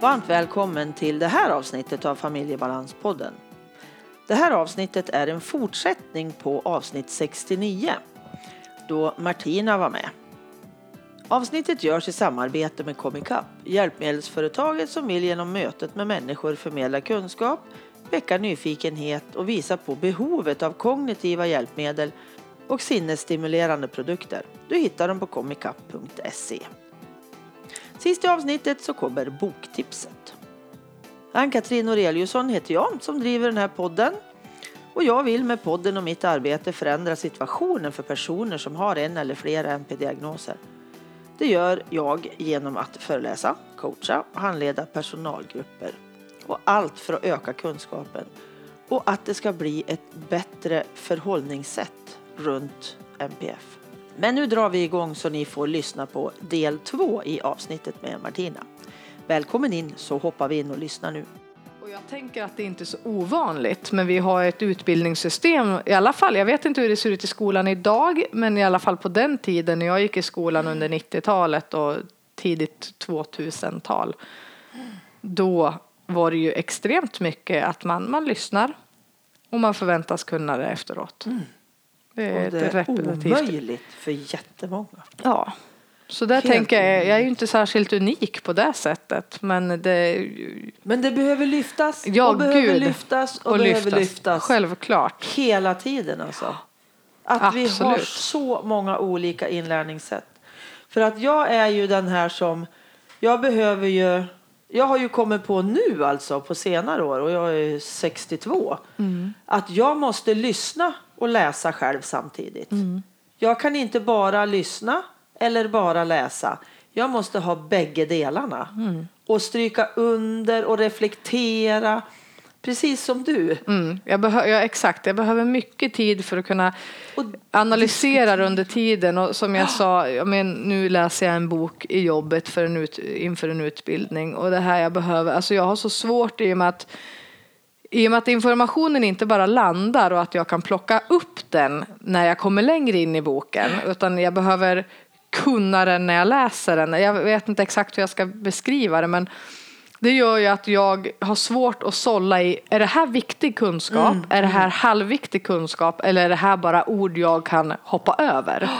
Varmt välkommen till det här avsnittet av Familjebalanspodden. Det här avsnittet är en fortsättning på avsnitt 69 då Martina var med. Avsnittet görs i samarbete med Comicap, hjälpmedelsföretaget som vill genom mötet med människor förmedla kunskap, väcka nyfikenhet och visa på behovet av kognitiva hjälpmedel och sinnesstimulerande produkter. Du hittar dem på comicap.se. Sist i avsnittet så kommer boktipset. Ann-Katrin Noreliusson heter jag som driver den här podden. Och jag vill med podden och mitt arbete förändra situationen för personer som har en eller flera NP-diagnoser. Det gör jag genom att föreläsa, coacha och handleda personalgrupper. Och allt för att öka kunskapen och att det ska bli ett bättre förhållningssätt runt NPF. Men nu drar vi igång så ni får lyssna på del två i avsnittet med Martina. Välkommen in så hoppar vi in och lyssnar nu. Och jag tänker att det inte är så ovanligt, men vi har ett utbildningssystem, i alla fall, jag vet inte hur det ser ut i skolan idag, men i alla fall på den tiden när jag gick i skolan under 90-talet och tidigt 2000-tal, då var det ju extremt mycket att man, man lyssnar och man förväntas kunna det efteråt. Mm. Det är, det är omöjligt för jättemånga. Ja. Så där Helt tänker jag, jag är ju inte särskilt unik på det sättet. Men det, men det behöver lyftas ja, och behöver Gud. lyftas och, och behöver lyftas. lyftas. Självklart. Hela tiden alltså. Att Absolut. vi har så många olika inlärningssätt. För att jag är ju den här som, jag behöver ju jag har ju kommit på nu alltså på senare år och jag är 62 mm. att jag måste lyssna och läsa själv samtidigt. Mm. Jag kan inte bara lyssna eller bara läsa. Jag måste ha bägge delarna mm. och stryka under och reflektera. Precis som du. Mm, jag ja, exakt, jag behöver mycket tid för att kunna och analysera under tiden. Och som jag sa, jag men, nu läser jag en bok i jobbet för en ut, inför en utbildning. Och det här jag behöver, alltså jag har så svårt i och med att i och med att informationen inte bara landar och att jag kan plocka upp den när jag kommer längre in i boken, utan jag behöver kunna den när jag läser den. Jag vet inte exakt hur jag ska beskriva det, men det gör ju att jag har svårt att sålla i, är det här viktig kunskap? Mm. Är det här halvviktig kunskap? Eller är det här bara ord jag kan hoppa över?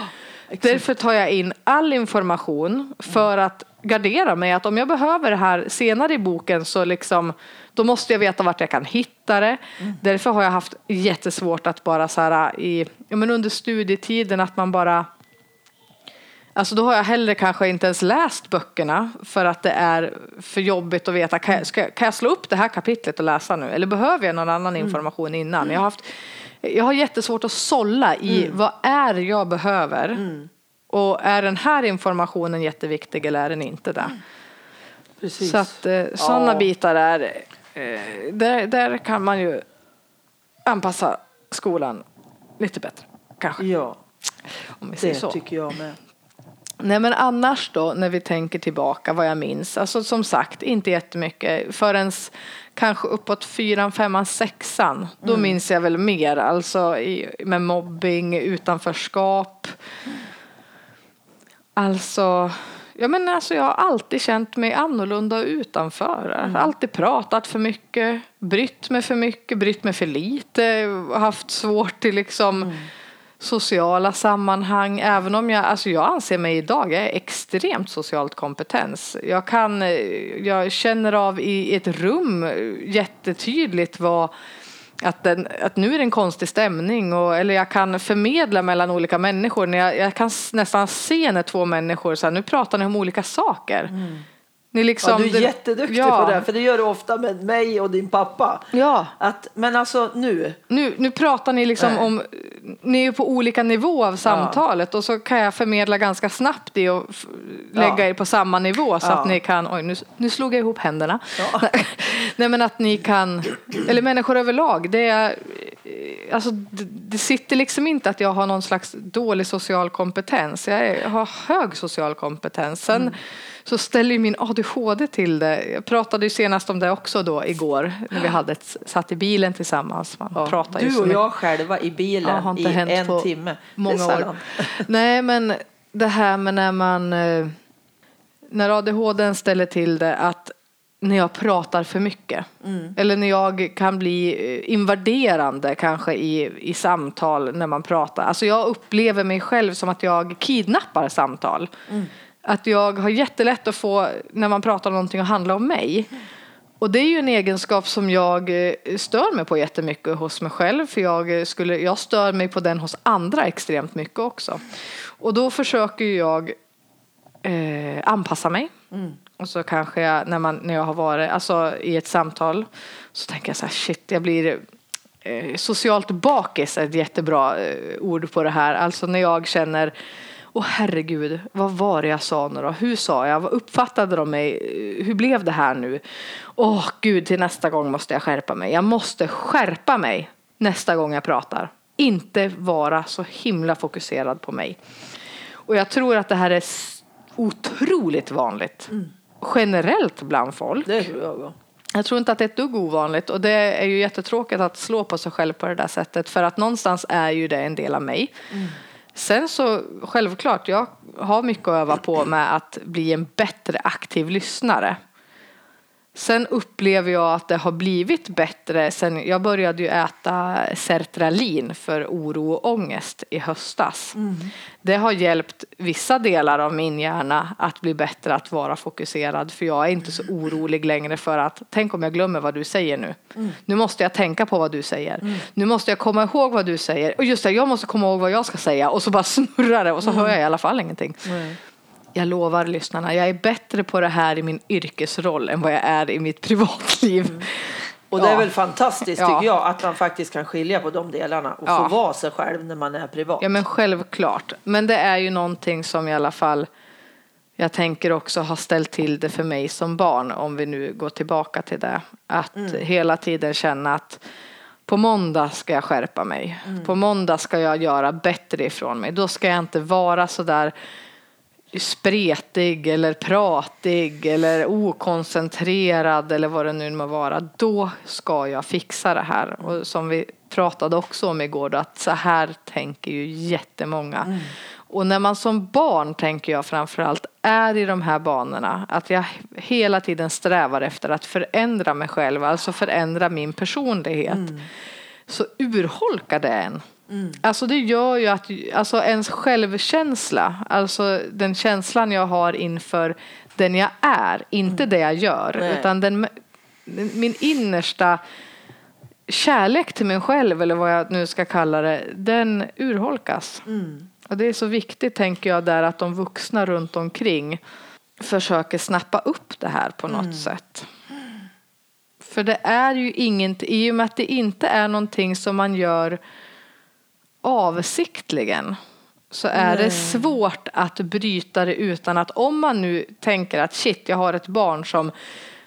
Oh, Därför tar jag in all information för att gardera mig att om jag behöver det här senare i boken så liksom då måste jag veta vart jag kan hitta det. Mm. Därför har jag haft jättesvårt att bara så här i, ja men under studietiden att man bara Alltså då har jag hellre kanske inte ens läst böckerna för att det är för jobbigt att veta. Kan jag, ska, kan jag slå upp det här kapitlet och läsa nu? Eller behöver jag någon annan mm. information innan? Jag har, haft, jag har jättesvårt att sålla i mm. vad är jag behöver? Mm. Och är den här informationen jätteviktig eller är den inte det? Mm. Precis. Så att eh, sådana ja. bitar är, eh, där, där kan man ju anpassa skolan lite bättre kanske. Ja, Om vi det så. tycker jag med. Nej men annars då när vi tänker tillbaka vad jag minns, alltså som sagt inte jättemycket förrän kanske uppåt fyran, femman, sexan. Då mm. minns jag väl mer, alltså i, med mobbing, utanförskap. Alltså, ja men alltså jag har alltid känt mig annorlunda och utanför. Mm. Alltid pratat för mycket, brytt mig för mycket, brytt mig för lite, haft svårt till liksom mm sociala sammanhang. Även om jag, alltså jag anser mig idag, jag är extremt socialt kompetens. Jag, kan, jag känner av i ett rum jättetydligt vad att, den, att nu är det en konstig stämning och, eller jag kan förmedla mellan olika människor. När jag, jag kan nästan se när två människor, så här, nu pratar ni om olika saker. Mm. Ni liksom, ja, du är jätteduktig ja. på det, för det gör du ofta med mig och din pappa. Ja. Att, men alltså nu. Nu, nu pratar ni liksom Nej. om, ni är på olika nivå av samtalet ja. och så kan jag förmedla ganska snabbt det och lägga ja. er på samma nivå så att ni kan, oj nu, nu slog jag ihop händerna. Nej men att ni kan, eller människor överlag, det är, alltså det, sitter liksom inte att jag har någon slags dålig social kompetens. Jag har hög social kompetens. Sen, mm så ställer ju min ADHD till det. Jag pratade ju senast om det också då igår när vi hade ett, satt i bilen tillsammans. Man ja, pratar du och jag själva i bilen ja, i en timme. Många år. Nej men det här med när man eh, när ADHD ställer till det att när jag pratar för mycket. Eller när jag kan bli eh, invaderande kanske i, i samtal när man pratar. Alltså jag upplever mig själv som att jag kidnappar samtal. Att jag har jättelätt att få, när man pratar om någonting, att handla om mig. Och det är ju en egenskap som jag eh, stör mig på jättemycket hos mig själv. För jag, eh, skulle, jag stör mig på den hos andra extremt mycket också. Och då försöker jag eh, anpassa mig. Mm. Och så kanske jag när, man, när jag har varit alltså, i ett samtal så tänker jag så här shit jag blir eh, socialt bakis är ett jättebra eh, ord på det här. Alltså när jag känner Åh herregud, vad var det jag sa nu då? Hur sa jag? Vad uppfattade de mig? Hur blev det här nu? Åh gud, till nästa gång måste jag skärpa mig. Jag måste skärpa mig nästa gång jag pratar. Inte vara så himla fokuserad på mig. Och jag tror att det här är otroligt vanligt. Generellt bland folk. Det tror jag också. Jag tror inte att det är ett dugg ovanligt och det är ju jättetråkigt att slå på sig själv på det där sättet för att någonstans är ju det en del av mig. Sen så självklart, jag har mycket att öva på med att bli en bättre aktiv lyssnare. Sen upplever jag att det har blivit bättre sen jag började ju äta sertralin för oro och ångest i höstas. Det har hjälpt vissa delar av min hjärna att bli bättre att vara fokuserad för jag är inte så orolig längre för att tänk om jag glömmer vad du säger nu. Nu måste jag tänka på vad du säger. Nu måste jag komma ihåg vad du säger. Och just det, jag måste komma ihåg vad jag ska säga och så bara snurrar det och så hör jag i alla fall ingenting. Jag lovar lyssnarna, jag är bättre på det här i min yrkesroll än vad jag är i mitt privatliv. Och det är Ja. väl fantastiskt Ja. tycker jag att man faktiskt kan skilja på de delarna och Ja. få vara sig själv när man är privat. Ja men självklart. Men det är ju någonting som i alla fall jag tänker också har ställt till det för mig som barn om vi nu går tillbaka till det. Att hela tiden känna att på måndag ska jag skärpa mig. På måndag ska jag göra bättre ifrån mig. Då ska jag inte vara så där spretig eller pratig eller okoncentrerad eller vad det nu må vara. Då ska jag fixa det här. Och som vi pratade också om igår, då, att så här tänker ju jättemånga. Och när man som barn, tänker jag framförallt, är i de här banorna, att jag hela tiden strävar efter att förändra mig själv, alltså förändra min personlighet, så urholkar det en. Alltså det gör ju att alltså ens självkänsla, alltså den känslan jag har inför den jag är, inte det jag gör, Nej. utan den, min innersta kärlek till mig själv eller vad jag nu ska kalla det, den urholkas. Och det är så viktigt tänker jag där att de vuxna runt omkring försöker snappa upp det här på något sätt. För det är ju inget, i och med att det inte är någonting som man gör avsiktligen så är det svårt att bryta det utan att om man nu tänker att shit, jag har ett barn som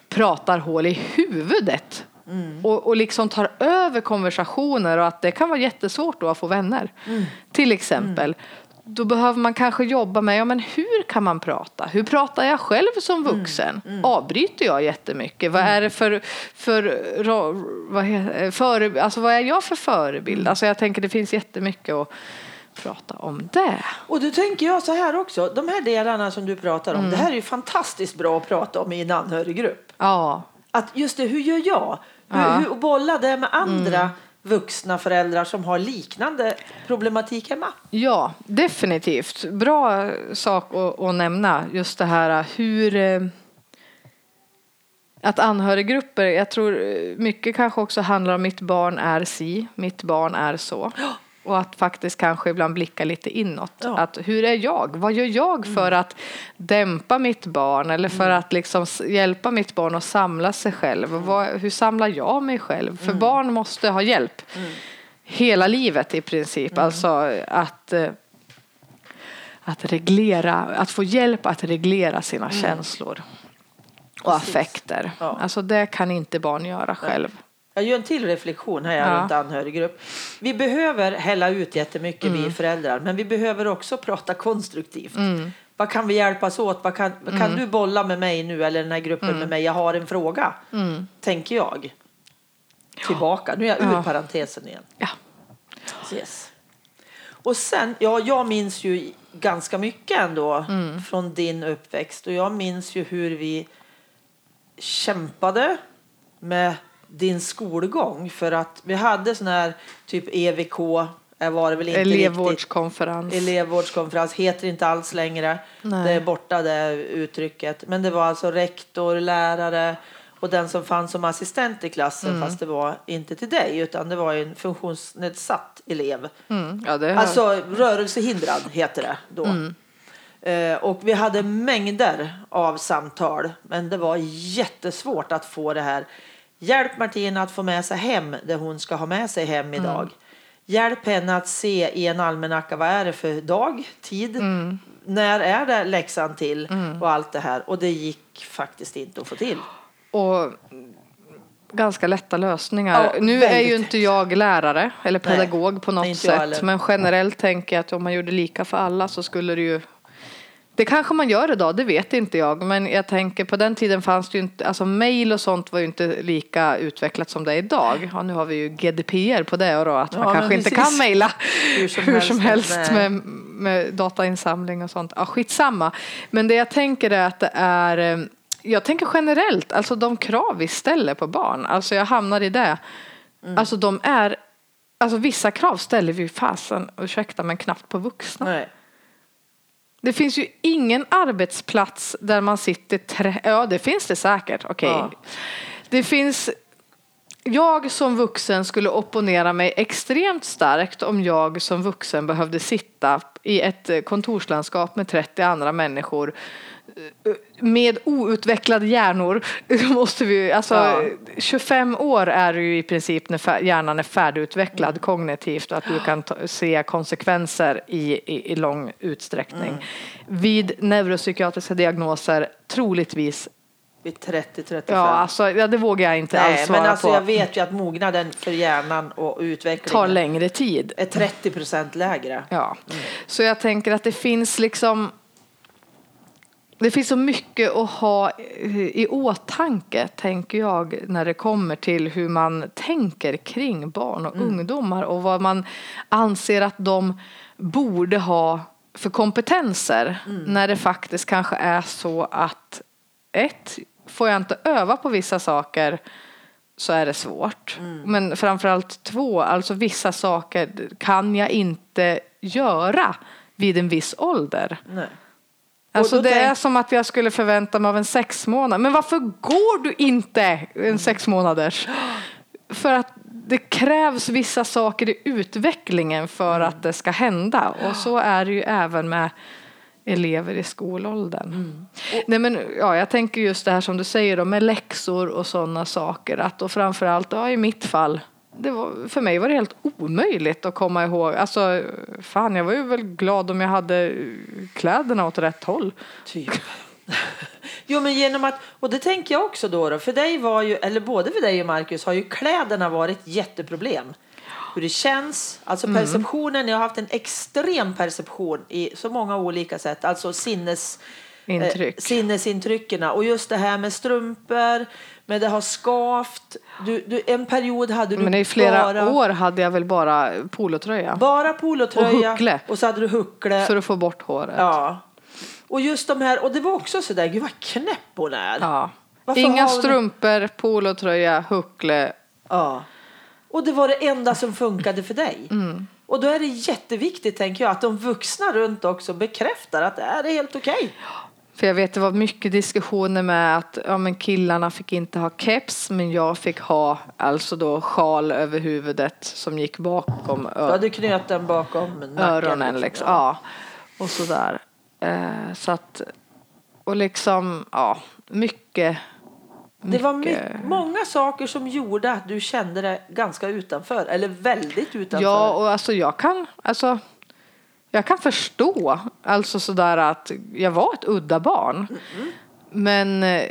pratar hål i huvudet och, och liksom tar över konversationer och att det kan vara jättesvårt då att få vänner. Till exempel. Då behöver man kanske jobba med, ja men hur kan man prata? Hur pratar jag själv som vuxen? Avbryter jag jättemycket? Vad är det för, för, ro- vad, he- för alltså vad är jag för förebild? Alltså jag tänker det finns jättemycket att prata om det. Och då tänker jag så här också, de här delarna som du pratar om, Mm. det här är ju fantastiskt bra att prata om i en anhöriggrupp. Ja, Att just det, hur gör jag? Hur, Ja. Mm. hur, och bolla det med andra vuxna föräldrar som har liknande problematik hemma. Ja, definitivt. Bra sak att, att nämna. Just det här hur... eh, Att anhöriggrupper, jag tror mycket kanske också handlar om mitt barn är si, mitt barn är så. Och att faktiskt kanske ibland blicka lite inåt. Ja. Att hur är jag? Vad gör jag för att dämpa mitt barn eller för att liksom hjälpa mitt barn att samla sig själv? Vad, hur samlar jag mig själv? För barn måste ha hjälp hela livet i princip. Alltså att, eh, att reglera, att få hjälp att reglera sina känslor och Precis. affekter. Ja. Alltså det kan inte barn göra själv. Jag gör en till reflektion här Ja. runt anhöriggrupp. Vi behöver hälla ut jättemycket Mm. vi föräldrar, men vi behöver också prata konstruktivt. Mm. Vad kan vi hjälpas åt? Vad kan, vad kan du bolla med mig nu eller den här gruppen Mm. med mig? Jag har en fråga, tänker jag. Tillbaka, nu är jag ur Ja. parentesen igen. Ja. Yes. Och sen, ja, jag minns ju ganska mycket ändå Mm. från din uppväxt och jag minns ju hur vi kämpade med din skolgång för att vi hade sån här typ EVK var det väl inte Elevvårdskonferens. Riktigt. Elevvårdskonferens heter inte alls längre. Nej. Det är borta det uttrycket. Men det var alltså rektor, lärare och den som fanns som assistent i klassen Mm. fast det var inte till dig utan det var en funktionsnedsatt elev. Mm. Ja, det. Alltså rörelsehindrad heter det då. Mm. Eh, och vi hade mängder av samtal men det var jättesvårt att få det här. Hjälp Martina att få med sig hem det hon ska ha med sig hem idag. Mm. Hjälp henne att se i en almanacka vad är det för dag, tid, Mm. när är det läxan till och allt det här. Och det gick faktiskt inte att få till. och ganska lätta lösningar. Ja, nu är ju inte jag lärare eller Nej, pedagog på något sätt. Men generellt tänker jag att om man gjorde lika för alla så skulle det ju det kanske man gör idag, det vet inte jag. Men jag tänker på den tiden fanns det ju inte, alltså mail och sånt var ju inte lika utvecklat som det är idag. Ja, nu har vi ju GDPR på det och då att Ja, man kanske inte kan mejla Hur som hur som helst, helst nej. med, med datainsamling och sånt. Ja, skitsamma. Men det jag tänker är att det är eh, jag tänker generellt, alltså de krav vi ställer på barn, alltså jag hamnar i det. Mm. Alltså de är, alltså vissa krav ställer vi fasen, ursäkta men knappt på vuxna. Nej. Det finns ju ingen arbetsplats där man sitter tre... Ja, det finns det säkert. Okej. Ja. Det finns... Jag som vuxen skulle opponera mig extremt starkt om jag som vuxen behövde sitta i ett kontorslandskap med 30 andra människor med outvecklade hjärnor. Måste vi, alltså, Ja. 25 år är ju i princip när hjärnan är färdigutvecklad kognitivt och att du kan ta, se konsekvenser i, i, i lång utsträckning. Vid neuropsykiatriska diagnoser troligtvis, Vid 30-35. ja, alltså, ja det vågar jag inte Nej, alls svara men alltså på. jag vet ju att mognaden för hjärnan och tar utvecklingen längre tid. är 30 procent lägre. Ja. Så jag tänker att det finns liksom det finns så mycket att ha i åtanke, tänker jag, när det kommer till hur man tänker kring barn och ungdomar och vad man anser att de borde ha för kompetenser när det faktiskt kanske är så att ett, får jag inte öva på vissa saker så är det svårt. Men framförallt två, alltså vissa saker kan jag inte göra vid en viss ålder. Nej. Alltså det är tänk- som att jag skulle förvänta mig av en sex månader. Men varför går du inte en sex månaders? För att det krävs vissa saker i utvecklingen för att det ska hända. Och så är det ju även med elever i skolåldern. Nej, men, ja, jag tänker just det här som du säger då, med läxor och sådana saker. Att, och framförallt ja, i mitt fall, var, för mig var det helt omöjligt att komma ihåg. Alltså, fan, jag var ju väl glad om jag hade kläderna åt rätt håll. Typ. Jo men genom att, och det tänker jag också då, då för dig var ju, eller både för dig och Marcus har ju kläderna varit jätteproblem. Hur det känns, alltså Mm. perceptionen, jag har haft en extrem perception i så många olika sätt, alltså sinnes, Intryck. Eh, sinnesintrycken och just det här med strumpor, med det har skavt, du, du, en period hade du Men i flera bara, år hade jag väl bara polotröja bara polotröja Och huckle. och så hade du huckle. för att få bort håret. Ja. Och just de här, och det var också sådär, gud vad knäpp hon är. Ja. Varför Inga strumpor, polotröja, huckle. Ja. Och det var det enda som funkade för dig. Mm. Och då är det jätteviktigt tänker jag att de vuxna runt också bekräftar att det är helt okej. För jag vet det var mycket diskussioner med att ja, men killarna fick inte ha keps men jag fick ha alltså då sjal över huvudet som gick bakom Du hade knöten bakom nacken. öronen. Liksom. Ja. Och sådär. Eh, så att, och liksom, ja, mycket. Det var my- mycket- många saker som gjorde att du kände dig ganska utanför, eller väldigt utanför. Ja, och alltså jag kan, alltså, jag kan förstå, alltså sådär att jag var ett udda barn. Men eh,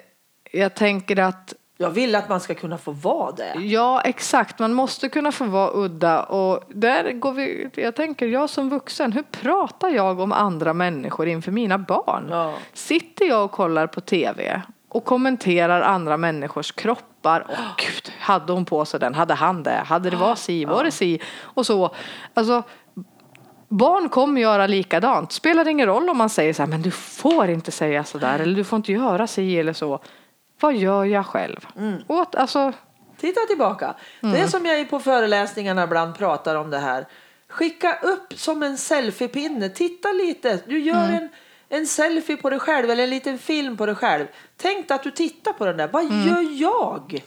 jag tänker att Jag vill att man ska kunna få vara det. Ja, exakt. Man måste kunna få vara udda. Och där går vi, jag tänker, jag som vuxen, hur pratar jag om andra människor inför mina barn? Ja. Sitter jag och kollar på tv och kommenterar andra människors kroppar? Åh gud, hade hon på sig den? Hade han det? Hade det var si? Var det si? Och så. Alltså, Barn kommer göra likadant. Spelar ingen roll om man säger så här, men du får inte säga så där eller du får inte göra si eller så. vad gör jag själv? Mm. Åt, alltså, Titta tillbaka. Det är som jag på föreläsningarna ibland pratar om det här. Skicka upp som en selfiepinne. Titta lite. Du gör en, en selfie på dig själv eller en liten film på dig själv. Tänk att du tittar på den där. Vad gör jag?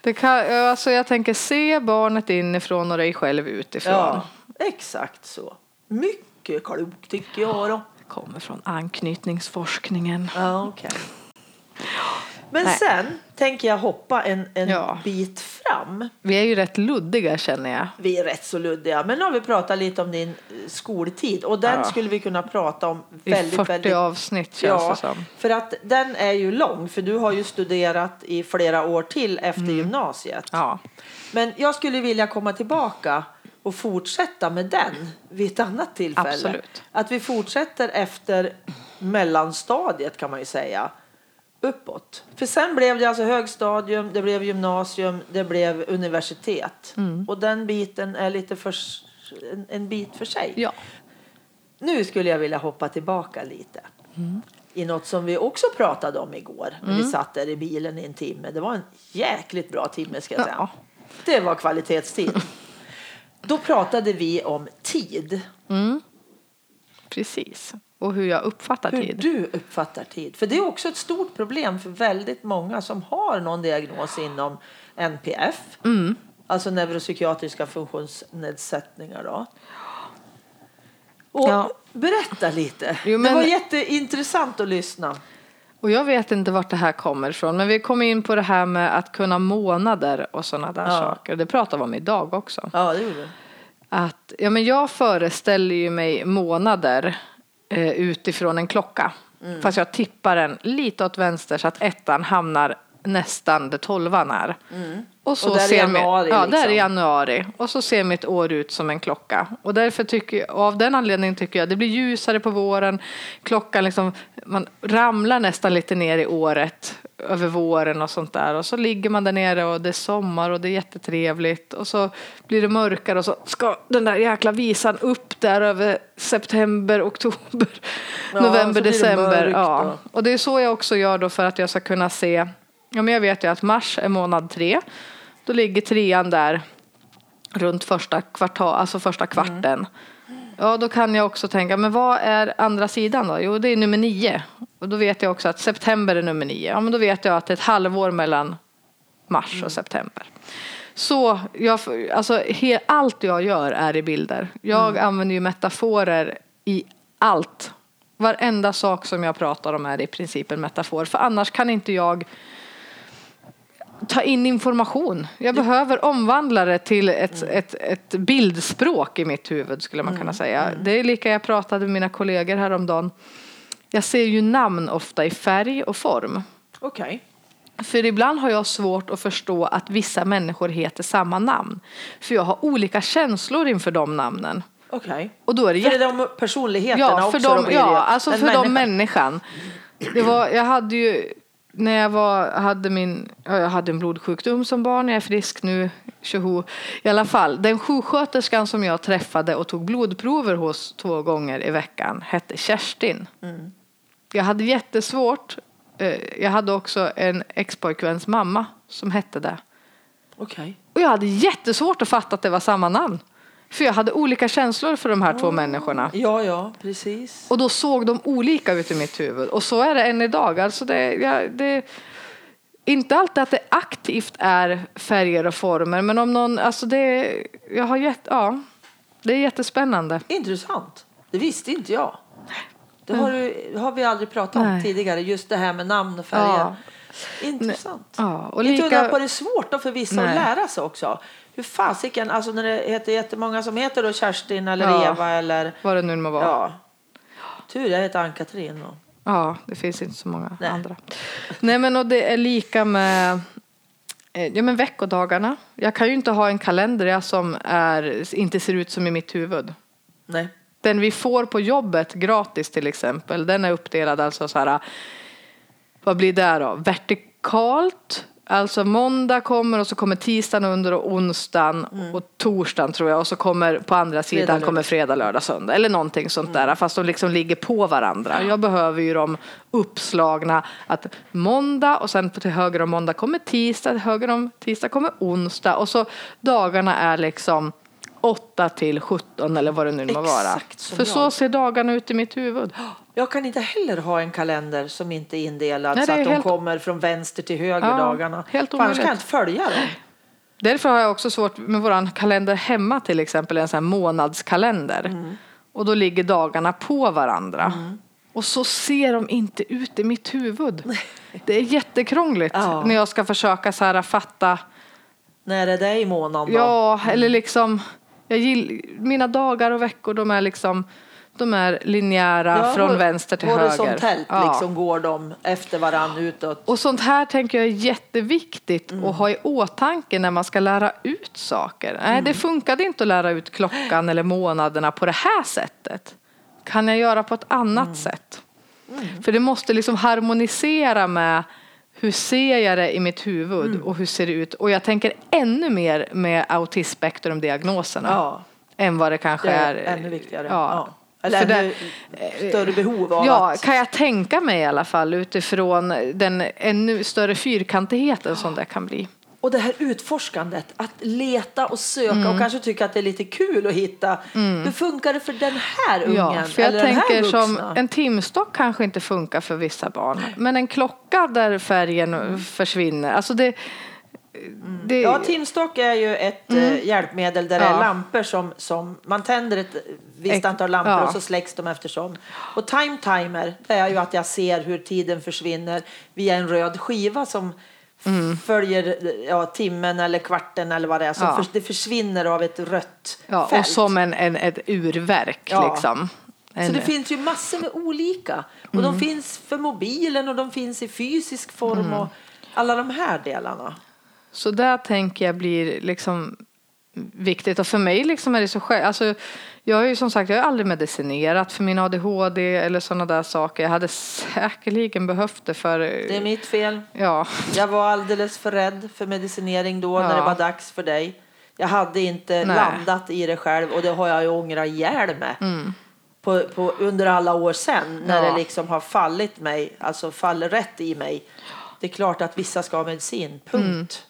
det kan, alltså jag tänker se barnet inifrån och dig själv utifrån. Ja, exakt så. Mycket klokt tycker jag då. Kommer från anknytningsforskningen. Ja, okej. Men Nej. sen tänker jag hoppa en, en Ja. bit fram. Vi är ju rätt luddiga känner jag. Vi är rätt så luddiga, men nu har vi pratat lite om din eh, skoltid och den Ja. skulle vi kunna prata om I väldigt, 40 väldigt avsnitt känns Ja, det som. för att den är ju lång, för du har ju studerat i flera år till efter gymnasiet. Mm. Ja. Men jag skulle vilja komma tillbaka och fortsätta med den vid ett annat tillfälle. Absolut. Att vi fortsätter efter mellanstadiet kan man ju säga. Uppåt. För sen blev det alltså högstadium, det blev gymnasium, det blev universitet. Mm. Och den biten är lite för, en, en bit för sig. ja. Nu skulle jag vilja hoppa tillbaka lite. I något som vi också pratade om igår. När vi satt där i bilen i en timme. Det var en jäkligt bra timme ska jag säga. Ja. Det var kvalitetstid. Då pratade vi om tid. Precis. Och hur jag uppfattar Hur tid. du uppfattar tid. För det är också ett stort problem för väldigt många som har någon diagnos inom NPF. Mm. Alltså neuropsykiatriska funktionsnedsättningar. Då. Och Ja. Berätta lite. Jo, Det men- var jätteintressant att lyssna. Och jag vet inte vart det här kommer ifrån. Men vi kom in på det här med att kunna månader och sådana där Ja. saker. Det pratar vi om idag också. Ja, det gjorde. Att, ja, men jag föreställer ju mig månader eh, utifrån en klocka. Mm. Fast jag tippar den lite åt vänster så att ettan hamnar nästan där tolvan är. Och, så Mm. Och där är ser januari, mi- Ja, där liksom. är januari. Och så ser mitt år ut som en klocka. Och därför tycker jag, av den anledningen tycker jag det blir ljusare på våren. Klockan liksom, man ramlar nästan lite ner i året över våren och sånt där. Och så ligger man där nere och det är sommar och det är jättetrevligt. Och så blir det mörkare och så ska den där jäkla visan upp där över september, oktober, Ja, november, december. Ja. och- Och det är så jag också gör då för att jag ska kunna se. Ja, men jag vet ju att mars är månad tre. Då ligger trean där runt första kvartal, alltså första kvarten. Ja, då kan jag också tänka, men vad är andra sidan då? Jo, det är nummer nio. Och då vet jag också att september är nummer nio. Ja, men då vet jag att det är ett halvår mellan mars och september. Så jag, alltså, he, allt jag gör är i bilder. Jag använder ju metaforer i allt. Varenda sak som jag pratar om är i princip en metafor. För annars kan inte jag ta in information. Jag behöver omvandla det till ett, ett, ett bildspråk i mitt huvud skulle man kunna säga. Det är lika jag pratade med mina kollegor häromdagen. Jag ser ju namn ofta i färg och form. Okej. För ibland har jag svårt att förstå att vissa människor heter samma namn. För jag har olika känslor inför de namnen. Okej. Och då är det För jätte- de personligheterna Ja, för också. de, ja alltså för de människan. människan. Det var, jag hade ju, när jag var, hade min, ja, jag hade en blodsjukdom som barn, jag är frisk nu, tjoho. I alla fall, den sjuksköterskan som jag träffade och tog blodprover hos två gånger i veckan hette Kerstin. Mm. Jag hade jättesvårt, eh, jag hade också en expojkväns mamma som hette det. Okej. Och jag hade jättesvårt att fatta att det var samma namn. För jag hade olika känslor för de här två människorna. Ja, ja, precis. Och då såg de olika ut i mitt huvud. Och så är det än idag. Alltså det, ja, det, inte alltid att det aktivt är färger och former. Men om någon, alltså det, jag har gett, ja, det är jättespännande. Intressant. Det visste inte jag. Det har, du, har vi aldrig pratat om Mm. Nej. tidigare, just det här med namn och färger. Ja. Intressant. Ja, och Inte lika- undra på det är svårt då för vissa Nej. att lära sig också. Hur fasiken, alltså när det heter jättemånga som heter då Kerstin eller Ja. Eva eller Vad det nu må vara. Ja. ja. Tur jag heter Ann-Katrin. och- det finns inte så många Nej. andra. Nej men och det är lika med eh, Ja men veckodagarna. Jag kan ju inte ha en kalender som är, inte ser ut som i mitt huvud. Nej. Den vi får på jobbet gratis till exempel, den är uppdelad alltså så här, vad blir det då? Vertikalt, Alltså måndag kommer och så kommer tisdagen under och onsdagen och torsdagen tror jag och så kommer på andra sidan Mm. Fredag, kommer fredag, lördag, söndag eller någonting sånt där fast de liksom ligger på varandra. Jag behöver ju dem uppslagna att måndag och sen till höger om måndag kommer tisdag, till höger om tisdag kommer onsdag och så dagarna är liksom 8 till 17 eller vad det nu må vara. För jag. så ser dagarna ut i mitt huvud. Jag kan inte heller ha en kalender som inte är indelad Nej, så är att de helt- kommer från vänster till höger Ja, dagarna. helt För annars kan jag omöjligt. inte följa dem. Därför har jag också svårt med våran kalender hemma till exempel, en sån månadskalender. Mm. Och då ligger dagarna på varandra. Och så ser de inte ut i mitt huvud. Det är jättekrångligt Ja. när jag ska försöka så här fatta. När är det i månaden då? Ja, eller liksom. Jag gill, mina dagar och veckor de är liksom. De är linjära Ja, från vänster till höger. Horisontellt Ja. liksom går de efter varann utåt. Och sånt här tänker jag är jätteviktigt Mm. att ha i åtanke när man ska lära ut saker. Nej, Mm. det funkade inte att lära ut klockan eller månaderna på det här sättet. Kan jag göra på ett annat Mm. sätt? För det måste liksom harmonisera med hur ser jag det i mitt huvud Mm. och hur ser det ut? Och jag tänker ännu mer med autismspektrumdiagnoserna Ja, än vad det kanske det är. är ännu viktigare. Ja. Ja. Eller För ännu större behov av Ja, att... kan jag tänka mig i alla fall utifrån den ännu större fyrkantigheten som det kan bli. Och det här utforskandet, att leta och söka Mm. och kanske tycka att det är lite kul att hitta. Hur funkar det för den här ungen? Ja, för jag eller den här som en timstock kanske inte funkar för vissa barn. Men en klocka där färgen Mm. försvinner. Alltså det, det, Ja, timstock är ju ett eh, hjälpmedel där det Mm. Ja. är lampor som, som man tänder ett visst antal lampor ja. och så släcks de eftersom. Och time timer, det är ju att jag ser hur tiden försvinner via en röd skiva som f- följer ja, timmen eller kvarten eller vad det är. Mm. Ja. det försvinner av ett rött ja, fält. och som en, en, ett urverk liksom. Så det finns ju massor med olika. Och Mm. de finns för mobilen och de finns i fysisk form Mm. och alla de här delarna. Så där tänker jag blir liksom viktigt och för mig liksom är det så själv, alltså jag har ju som sagt jag har aldrig medicinerat för min ADHD eller sådana där saker. Jag hade säkerligen behövt det för Det är mitt fel. ja, Jag var alldeles för rädd för medicinering då när Ja. det var dags för dig. Jag hade inte Nej. landat i det själv och det har jag ju ångrat ihjäl med. På, på, under alla år sen när Mm. Ja. det liksom har fallit mig, alltså faller rätt i mig. Det är klart att vissa ska ha medicin, punkt.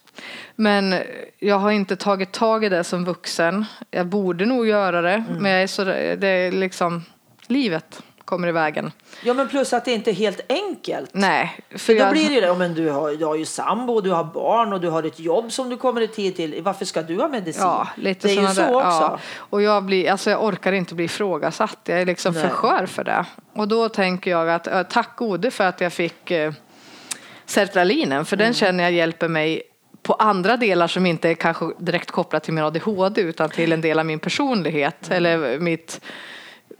Men jag har inte tagit tag i det som vuxen. Jag borde nog göra det, Mm. men jag är så, det är liksom livet kommer i vägen. Ja men plus att det inte är helt enkelt. Nej, för För då jag, blir det ju det, ja, men du har, du har ju sambo, och du har barn och du har ett jobb som du kommer i tid till. Varför ska du ha medicin? Ja, lite det är ju så där, också. Ja. Och jag, blir, alltså jag orkar inte bli ifrågasatt. Jag är liksom för Nej. skör för det. Och då tänker jag att tack gode för att jag fick eh, sertralinen. För Mm. den känner jag hjälper mig på andra delar som inte är kanske direkt kopplat till min ADHD utan till en del av min personlighet Mm. eller mitt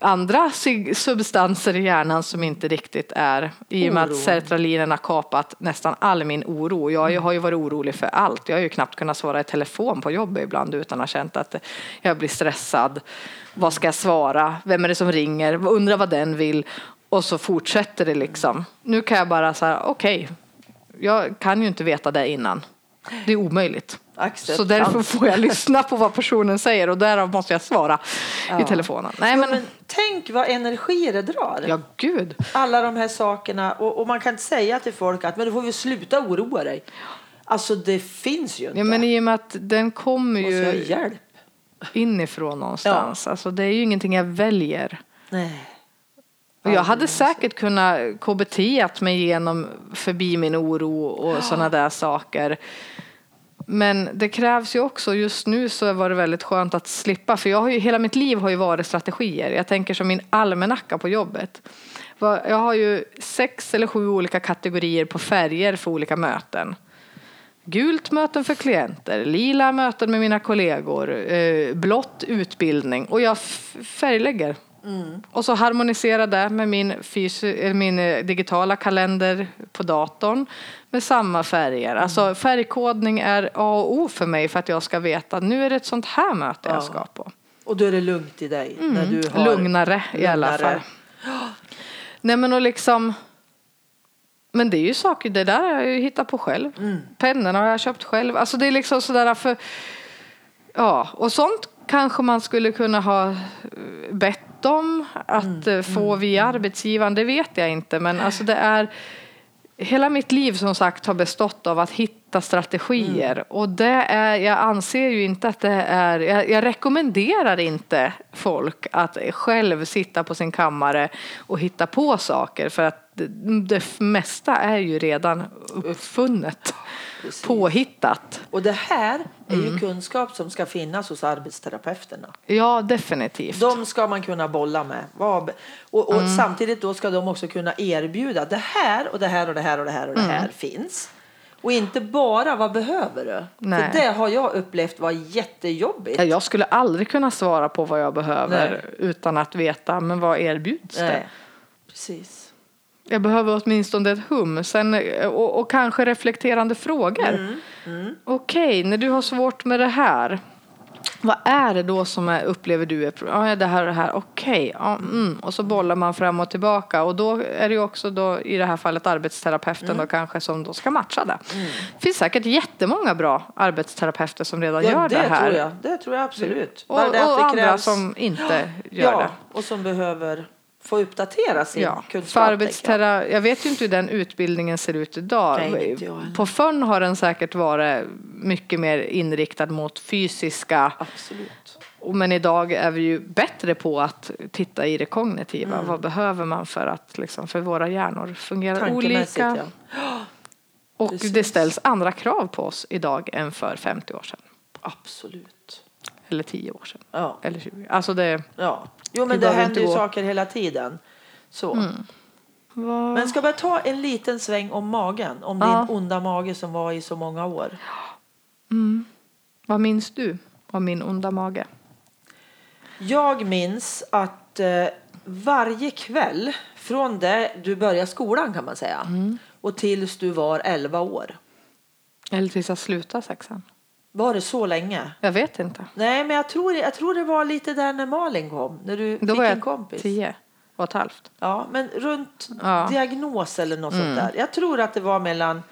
andra substanser i hjärnan som inte riktigt är i och med att Oro. sertralinen har kapat nästan all min oro. Jag Mm. har ju varit orolig för allt. Jag har ju knappt kunnat svara i telefon på jobbet ibland utan att ha känt att jag blir stressad. Vad ska jag svara? Vem är det som ringer? Undrar vad den vill? Och så fortsätter det liksom. Nu kan jag bara säga okej, jag kan ju inte veta det innan. Det är omöjligt. Acceptans. Så därför får jag lyssna på vad personen säger och därav måste jag svara i telefonen. Nej Ja, men, men tänk vad energier det drar. ja gud. Alla de här sakerna. Och, och man kan inte säga till folk att men du får ju sluta oroa dig. Alltså det finns ju inte. Ja, men i och med att den kommer jag ju hjälp? inifrån någonstans. Alltså, det är ju ingenting jag väljer. Nej. Och jag hade säkert kunnat KBT mig igenom förbi min oro och sådana där saker. Men det krävs ju också, just nu så var det väldigt skönt att slippa, för jag har ju, hela mitt liv har ju varit strategier. Jag tänker som min almanacka på jobbet. Jag har ju sex eller sju olika kategorier på färger för olika möten. Gult möten för klienter, lila möten med mina kollegor, eh, blått utbildning och jag färglägger färglägger. Och så harmoniserar det med min, fysi- eller min eh, digitala kalender på datorn med samma färger. Alltså färgkodning är A och O för mig för att jag ska veta att nu är det ett sånt här möte jag ska på. Och då är det lugnt i dig. När du har Lugnare i alla lugnare. fall. Nej men och liksom Men det är ju saker, det där har jag ju hittat på själv. Mm. Pennorna har jag köpt själv. Alltså det är liksom sådär för, ja, och sånt kanske man skulle kunna ha eh, bett om att Mm. eh, få via arbetsgivaren, det vet jag inte. Men alltså det är, hela mitt liv som sagt har bestått av att hitta strategier. Mm. Och det är, jag anser ju inte att det är, jag, jag rekommenderar inte folk att själv sitta på sin kammare och hitta på saker. För att det, det mesta är ju redan uppfunnet, Precis. påhittat. Och det här är Mm. ju kunskap som ska finnas hos arbetsterapeuterna. Ja, definitivt. De ska man kunna bolla med. Och, och Mm. samtidigt då ska de också kunna erbjuda det här och det här och det här och det här och det Mm. här finns. Och inte bara vad behöver du? Nej. För det har jag upplevt var jättejobbigt. Ja, Jag skulle aldrig kunna svara på vad jag behöver utan att veta men vad erbjuds det. Nej. Precis. Jag behöver åtminstone ett hum sen, och, och kanske reflekterande frågor. Mm, Okej, när du har svårt med det här. Vad är det då som är, upplever du är pro- ja, det här och det här? Okej, ja, mm. och så bollar man fram och tillbaka och då är det ju också då i det här fallet arbetsterapeuten Mm. då kanske som då ska matcha det. Det finns säkert jättemånga bra arbetsterapeuter som redan Ja, gör det, det här. tror jag. Det tror jag absolut. Och, att och det andra som inte gör ja, det. och som behöver få uppdatera sin Ja, kunskap. för arbetstera, jag vet ju inte hur den utbildningen ser ut idag. Nej. På FÖN har den säkert varit mycket mer inriktad mot fysiska. Absolut. Men idag är vi ju bättre på att titta i det kognitiva. Mm. Vad behöver man för att liksom, för våra hjärnor fungerar olika. ja. Och Precis. det ställs andra krav på oss idag än för 50 år sedan. Absolut. Eller 10 år sedan. Ja. Eller 20. Alltså det, ja. Jo, men det behöver händer ju gå- saker hela tiden. Så. Mm. Men ska vi ta en liten sväng om magen? Om Ja. din onda mage som var i så många år. vad minns du av min onda mage? Jag minns att eh, varje kväll från det du började skolan kan man säga Mm. och tills du var 11 år. Eller tills jag slutade sexan? Var det så länge? Jag vet inte. Nej, men jag tror, jag tror det var lite där när Malin kom. När du Då fick var en jag kompis. tio och ett halvt. Ja, men runt Ja. Mm. diagnos eller något sånt där. Jag tror att det var mellan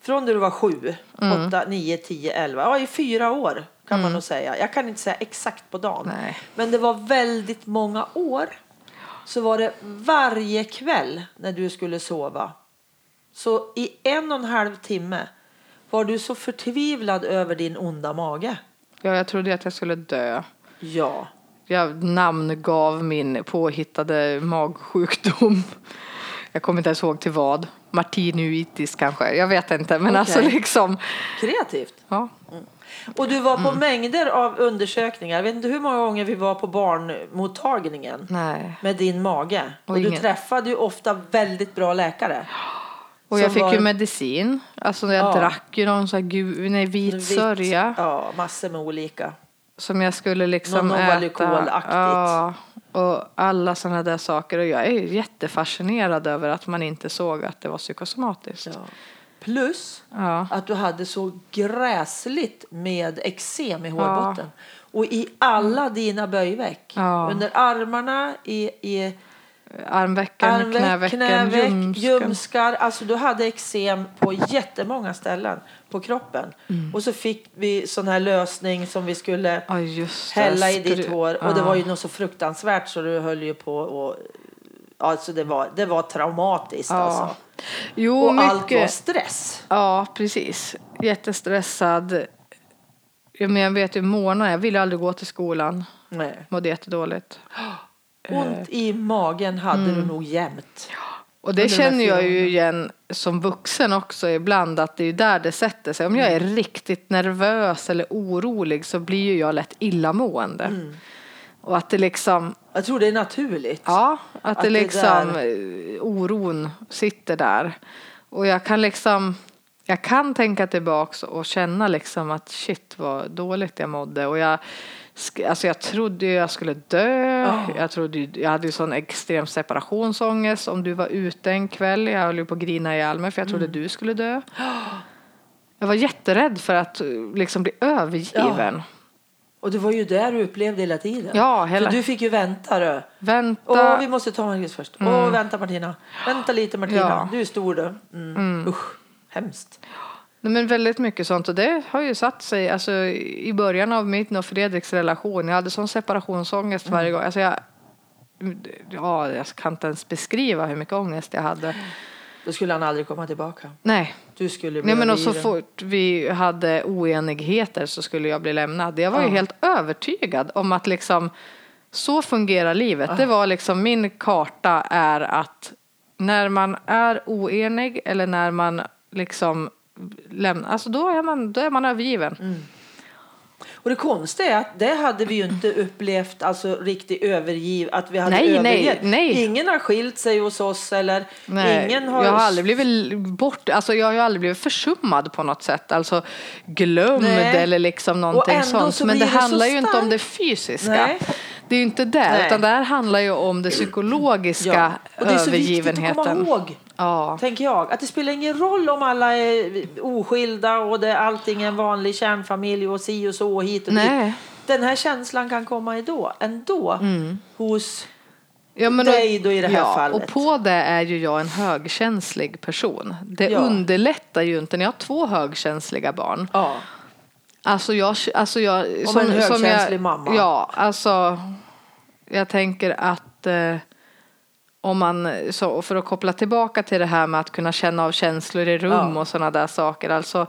från när du var sju, Mm. åtta, nio, tio, elva. Ja, i fyra år kan man nog säga. Jag kan inte säga exakt på dagen. Nej. Men det var väldigt många år. Så var det varje kväll när du skulle sova. Så i en och en halv timme var du så förtvivlad över din onda mage. Ja, jag trodde att jag skulle dö. Ja. Jag namngav min påhittade magsjukdom. Jag kommer inte ens ihåg till vad. Martinuitis kanske. Jag vet inte. Men Okej. alltså liksom. Kreativt. Ja. Och du var på Mm. mängder av undersökningar. Jag vet inte hur många gånger vi var på barnmottagningen Nej. med din mage. Och, Och du ingen- träffade ju ofta väldigt bra läkare. Och jag fick var- ju medicin. Alltså jag Ja. drack ju någon sån här gul, nej, vit sörja. Ja, massor med olika. Som jag skulle liksom Någon äta. Ja, och alla sådana där saker. Och jag är jättefascinerad över att man inte såg att det var psykosomatiskt. Ja. Plus Ja. att du hade så gräsligt med eksem i hårbotten. Och i alla dina böjveck. Ja. Under armarna, i, i Armvecken, armveck, knävecken, knäveck, ljumsken. ljumskar. Alltså du hade eksem på jättemånga ställen på kroppen. Mm. Och så fick vi sån här lösning som vi skulle Ja, hälla i ditt hår. Och det Ja. var ju något så fruktansvärt så du höll ju på och Alltså det var, det var traumatiskt Ja. alltså. Jo, Och allt var mycket. stress. Ja, precis. Jättestressad. Ja, men jag vet ju morgnar, jag ville aldrig gå till skolan. Nej. Mådde jättedåligt. Ont i magen hade Mm. du nog jämt. Och det känner jag ju igen som vuxen också ibland att det är där det sätter sig. Om jag är riktigt nervös eller orolig så blir ju jag lätt illamående. Mm. Och att det liksom, Jag tror det är naturligt. ja, att, Att det det liksom där- eh, oron sitter där. Och jag kan liksom, jag kan tänka tillbaks och känna liksom att shit vad dåligt jag mådde. Och jag, alltså jag trodde jag skulle dö. Ja. Jag, trodde, jag hade ju sån extrem separationsångest. Om du var ute en kväll, jag höll på att grina ihjäl mig för jag trodde Mm. du skulle dö. Jag var jätterädd för att liksom bli övergiven. Och det var ju där du upplevde hela tiden. Ja, hela- För du fick ju vänta du. Vänta. Åh, vi måste ta Margit först. Åh, vänta Martina. Vänta lite Martina. Ja. Du är stor du. Mm. Usch, hemskt. Nej, men väldigt mycket sånt och det har ju satt sig alltså, i början av min och Fredriks relation. Jag hade sån separationsångest Mm. varje gång. Alltså, jag, ja, jag kan inte ens beskriva hur mycket ångest jag hade. Då skulle han aldrig komma tillbaka. Nej. Du skulle bli Nej men och så fort vi hade oenigheter så skulle jag bli lämnad. Jag var ju Ja. helt övertygad om att liksom så fungerar livet. Det var liksom min karta är att när man är oenig eller när man liksom lämnar, alltså då är man, då är man övergiven. Mm. Och det konstiga är att det hade vi ju inte upplevt, alltså riktigt övergiv, att vi hade Nej, nej, övergett. nej. Ingen har skilt sig hos oss eller Nej, ingen har... Jag har aldrig blivit bort, alltså jag har aldrig blivit försummad på något sätt. Alltså glömd Nej. eller liksom någonting sånt. så Men det handlar ju inte om det fysiska. Nej. Det är inte det, Nej. utan det här handlar ju om det psykologiska Ja. Och det är så viktigt att övergivenheten. komma ihåg, Ja. tänker jag. Att det spelar ingen roll om alla är oskilda och det, allting är en vanlig kärnfamilj och si och så och hit och Nej. dit. Den här känslan kan komma ändå, ändå hos... Ja, men dig då i det här ja, fallet. Och på det är ju jag en högkänslig person. Det Ja. underlättar ju inte när jag har två högkänsliga barn. Ja. Alltså jag, alltså jag Om en högkänslig jag, mamma. Ja, alltså jag tänker att eh, om man, så för att koppla tillbaka till det här med att kunna känna av känslor i rum Ja. och sådana där saker. Alltså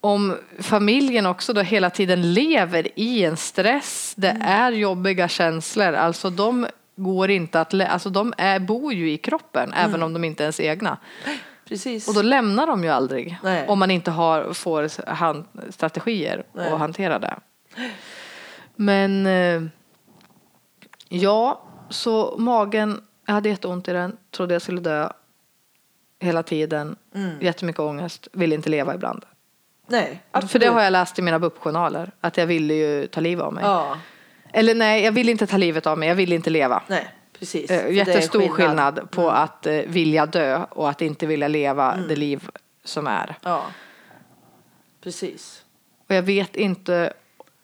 om familjen också då hela tiden lever i en stress, det Mm. är jobbiga känslor, alltså de går inte att, alltså de är, bor ju i kroppen Mm. även om de inte är ens egna. Precis. Och då lämnar de ju aldrig Nej. om man inte har, får han, strategier Nej. att hantera det. Men eh, ja, så magen, jag hade jätteont i den, trodde jag skulle dö hela tiden, Mm. jättemycket ångest, ville inte leva ibland. Nej, För det har jag läst i mina BUP-journaler, att jag ville ju ta livet av mig. Ja, Eller nej, jag vill inte ta livet av mig, jag vill inte leva. nej, precis. Är Jättestor skillnad, på att eh, vilja dö och att inte vilja leva Mm. det liv som är. Ja, precis. Och jag vet inte.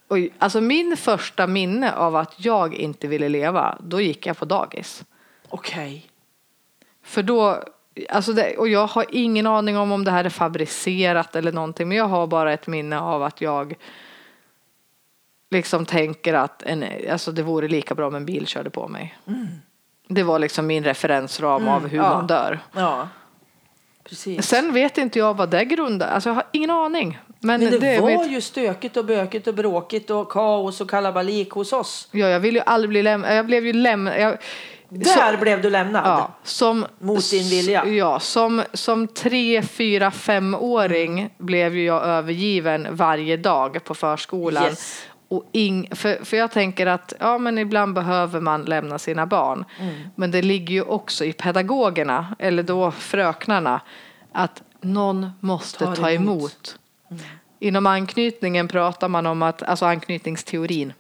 Oj, alltså min första minne av att jag inte ville leva, då gick jag på dagis. Okej. För då, alltså det, och jag har ingen aning om om det här är fabricerat eller någonting, men jag har bara ett minne av att jag liksom tänker att en, alltså det vore lika bra om en bil körde på mig. Det var liksom min referensram av hur ja. man dör. Ja, precis. Sen vet inte jag vad det grundar, alltså jag har ingen aning. Men, Men det, är var ju stökigt och bökigt och bråkigt och kaos och kalabalik hos oss. Ja, jag vill ju aldrig bli lämnad. Jag blev ju lämnad. Jag, Där blev du lämnad. ja, som, Mot din vilja. Ja, som, som tre, fyra, femåring blev ju jag övergiven varje dag på förskolan. Yes. Och ing, för, för jag tänker att ja, men ibland behöver man lämna sina barn. Mm. Men det ligger ju också i pedagogerna, eller då fröknarna, att någon måste Tar ta emot. emot. Inom anknytningen pratar man om att, alltså anknytningsteorin,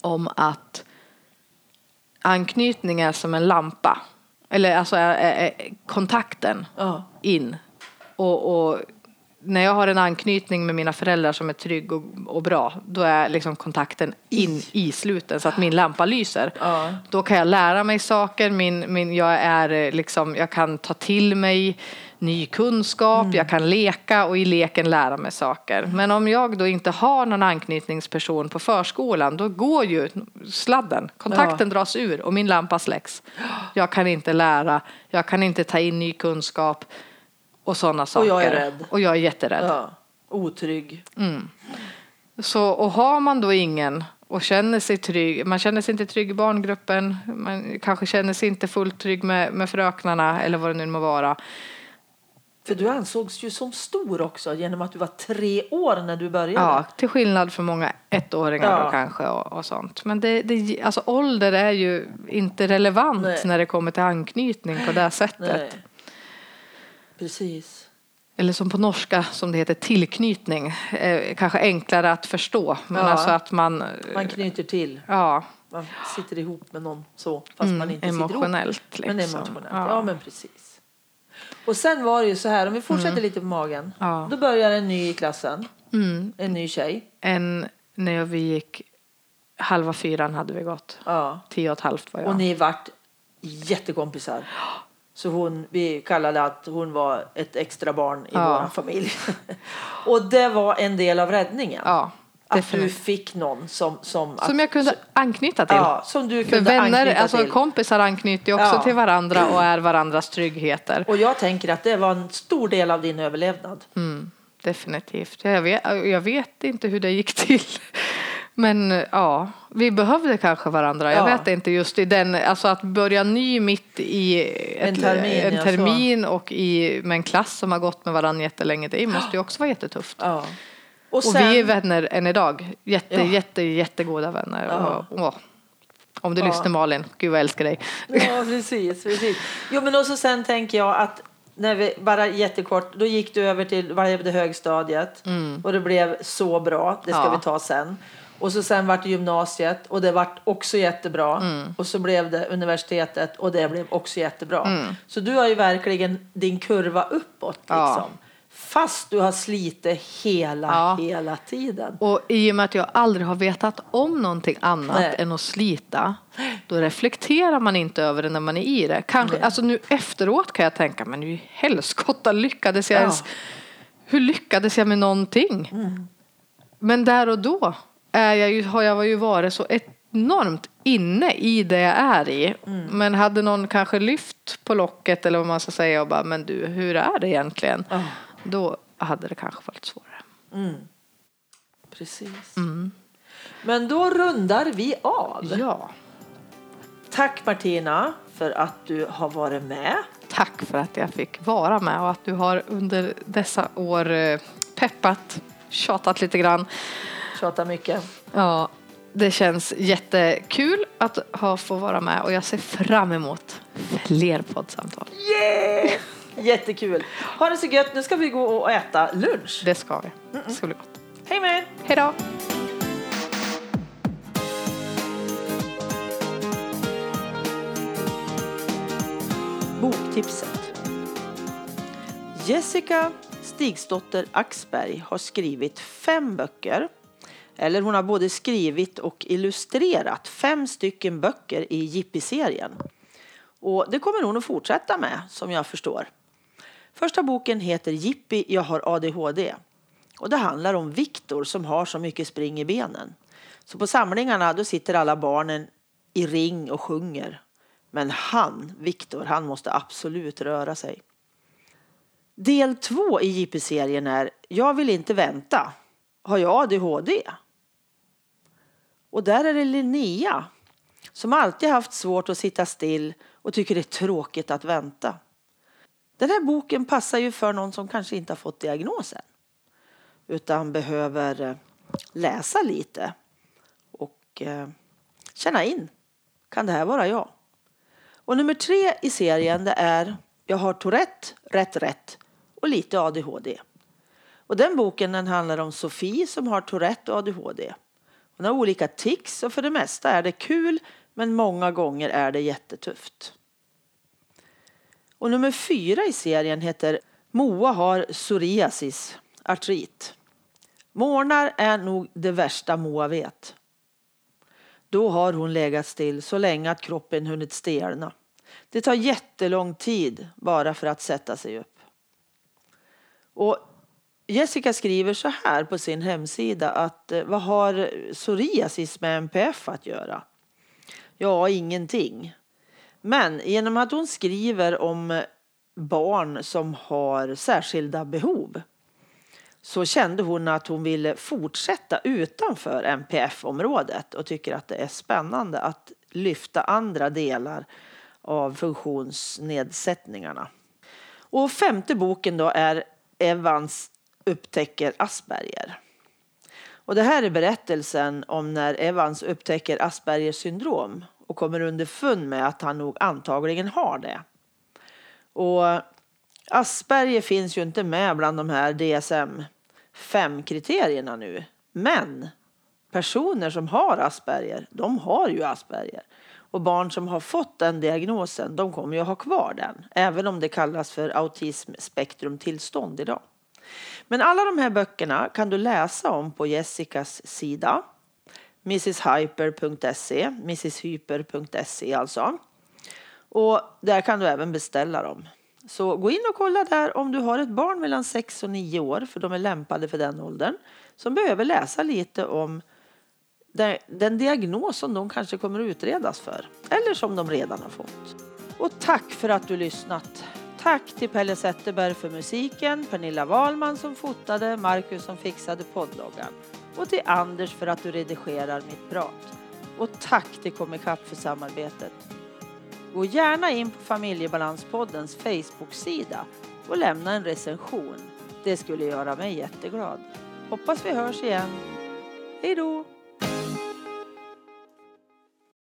om att anknytning är som en lampa. Eller alltså är, är, är kontakten Ja. in. Och, och när jag har en anknytning med mina föräldrar som är trygg och, och bra, då är liksom kontakten in i sluten så att min lampa lyser. Ja. Då kan jag lära mig saker, min, min, jag, är eh, liksom, jag kan ta till mig ny kunskap, Mm. jag kan leka och i leken lära mig saker. Men om jag då inte har någon anknytningsperson på förskolan, då går ju sladden, kontakten dras ur och min lampa släcks. Jag kan inte lära, jag kan inte ta in ny kunskap och sådana saker. jag är rädd. Och jag är jätterädd. Ja. Otrygg. Så, och har man då ingen och känner sig trygg, man känner sig inte trygg i barngruppen, man kanske känner sig inte fullt trygg med, med fröknarna eller vad det nu må vara. För du ansågs ju som stor också genom att du var tre år när du började. Ja, till skillnad från många ettåringar Ja. då kanske och, och sånt. Men det, det, alltså ålder är ju inte relevant Nej. när det kommer till anknytning på det sättet. Nej. Precis. Eller som på norska som det heter tillknytning. Eh, kanske enklare att förstå. Men Ja. alltså att man, Man knyter till. ja, Man sitter ihop med någon så, fast man inte sitter ihop. Liksom. Men emotionellt. Ja. men precis. Och sen var det ju så här, om vi fortsätter lite på magen. Ja. Då börjar en ny i klassen. Mm. En ny tjej. En när vi gick halva fyran hade vi gått. Ja. Tio och ett halvt var jag. Och ni vart jättekompisar. Så hon, vi kallade att hon var ett extra barn i Ja. vår familj. och det var en del av räddningen. Ja, att du fick någon som... Som, Som jag kunde anknyta till. Ja, som du För kunde vänner, anknyta alltså till. kompisar anknyter ju också Ja. till varandra och är varandras tryggheter. Och jag tänker att det var en stor del av din överlevnad. Mm, definitivt. Jag vet, jag vet inte hur det gick till. Men ja, vi behövde kanske varandra. Jag Ja. vet inte just i den, alltså att börja ny mitt i ett, En termin, en termin och i, med en klass som har gått med varandra jättelänge. Det måste ju också vara jättetufft. Ja. Och, Och sen, vi är vänner än idag. Jätte, Ja. jätte, jättegoda vänner. Ja. Och, åh, om du Ja. lyssnar Malin, gud vad jag älskar dig. Ja, precis. precis. Jo, men också sen tänker jag att när vi, bara jättekort, då gick du över till det, högstadiet och det blev så bra, det ska Mm. Ja. vi ta sen. Och så sen vart det gymnasiet och det vart också jättebra. Mm. Och så blev det universitetet och det blev också jättebra. Mm. Så du har ju verkligen din kurva uppåt Ja. Fast du har slitit hela, Ja. hela tiden. Och i och med att jag aldrig har vetat om någonting annat Nej. än att slita, då reflekterar man inte över det när man är i det. Kanske, alltså nu efteråt kan jag tänka, men i helskotta lyckades jag Ja. ens, hur lyckades jag med någonting? Mm. Men där och då är jag ju, har jag ju varit så enormt inne i det jag är i. Mm. Men hade någon kanske lyft på locket eller vad man ska säga och bara, men du, hur är det egentligen? Ja. Då hade det kanske varit svårare. Precis. Mm. Men då rundar vi av. Ja. Tack Martina för att du har varit med. Tack för att jag fick vara med och att du har under dessa år eh, peppat, tjatat lite grann. Tjatar mycket. Ja, det känns jättekul att ha få vara med och jag ser fram emot fler poddsamtal. Yeah! Jättekul. Ha det så gött. Nu ska vi gå och äta lunch. Det ska vi. Det ska bli gott. Hej med er! Hej då! Boktipset. Jessica Stigsdotter Axberg har skrivit fem böcker. Eller hon har både skrivit och illustrerat fem stycken böcker i Jippi-serien. Och det kommer hon att fortsätta med, som jag förstår. Första boken heter Jippi, jag har ADHD. Och det handlar om Viktor som har så mycket spring i benen. Så på samlingarna då sitter alla barnen i ring och sjunger. Men han, Viktor, han måste absolut röra sig. Del två i Jippi-serien är Jag vill inte vänta. Har jag ADHD? Och där är det Linnea som alltid haft svårt att sitta still och tycker det är tråkigt att vänta. Den här boken passar ju för någon som kanske inte har fått diagnosen utan behöver eh, läsa lite och eh, känna in. Kan det här vara jag? Och nummer tre i serien det är Jag har Tourette, rätt rätt och lite ADHD. Och den boken den handlar om Sofie som har Tourette och ADHD. Hon har olika tics och för det mesta är det kul men många gånger är det jättetufft. Och nummer fyra i serien heter Moa har psoriasis, artrit. Morgnar är nog det värsta Moa vet. Då har hon legat still så länge att kroppen hunnit stelna. Det tar jättelång tid bara för att sätta sig upp. Och Jessica skriver så här på sin hemsida att eh, vad har psoriasis med MPF att göra? Ja, ingenting. Men genom att hon skriver om barn som har särskilda behov så kände hon att hon ville fortsätta utanför MPF-området och tycker att det är spännande att lyfta andra delar av funktionsnedsättningarna. Och femte boken då är Evans upptäcker Asperger. Och det här är berättelsen om när Evans upptäcker Aspergers syndrom och kommer underfund med att han nog antagligen har det. Och Asperger finns ju inte med bland de här DSM 5-kriterierna nu. Men personer som har Asperger, de har ju Asperger. Och barn som har fått den diagnosen, de kommer ju ha kvar den. Även om det kallas för autismspektrumtillstånd idag. Men alla de här böckerna kan du läsa om på Jessicas sida mrshyper.se, mrshyper.se alltså. Och där kan du även beställa dem. Så gå in och kolla där om du har ett barn mellan 6 och 9 år, för de är lämpade för den åldern, som behöver läsa lite om den diagnos som de kanske kommer att utredas för, eller som de redan har fått. Och tack för att du lyssnat. Tack till Pelle Zetterberg för musiken, Pernilla Wahlman som fotade, Marcus som fixade poddloggan och till Anders för att du redigerar mitt prat. Och tack till Comicap för samarbetet. Gå gärna in på Familjebalanspoddens Facebook-sida och lämna en recension. Det skulle göra mig jätteglad. Hoppas vi hörs igen. Hej då!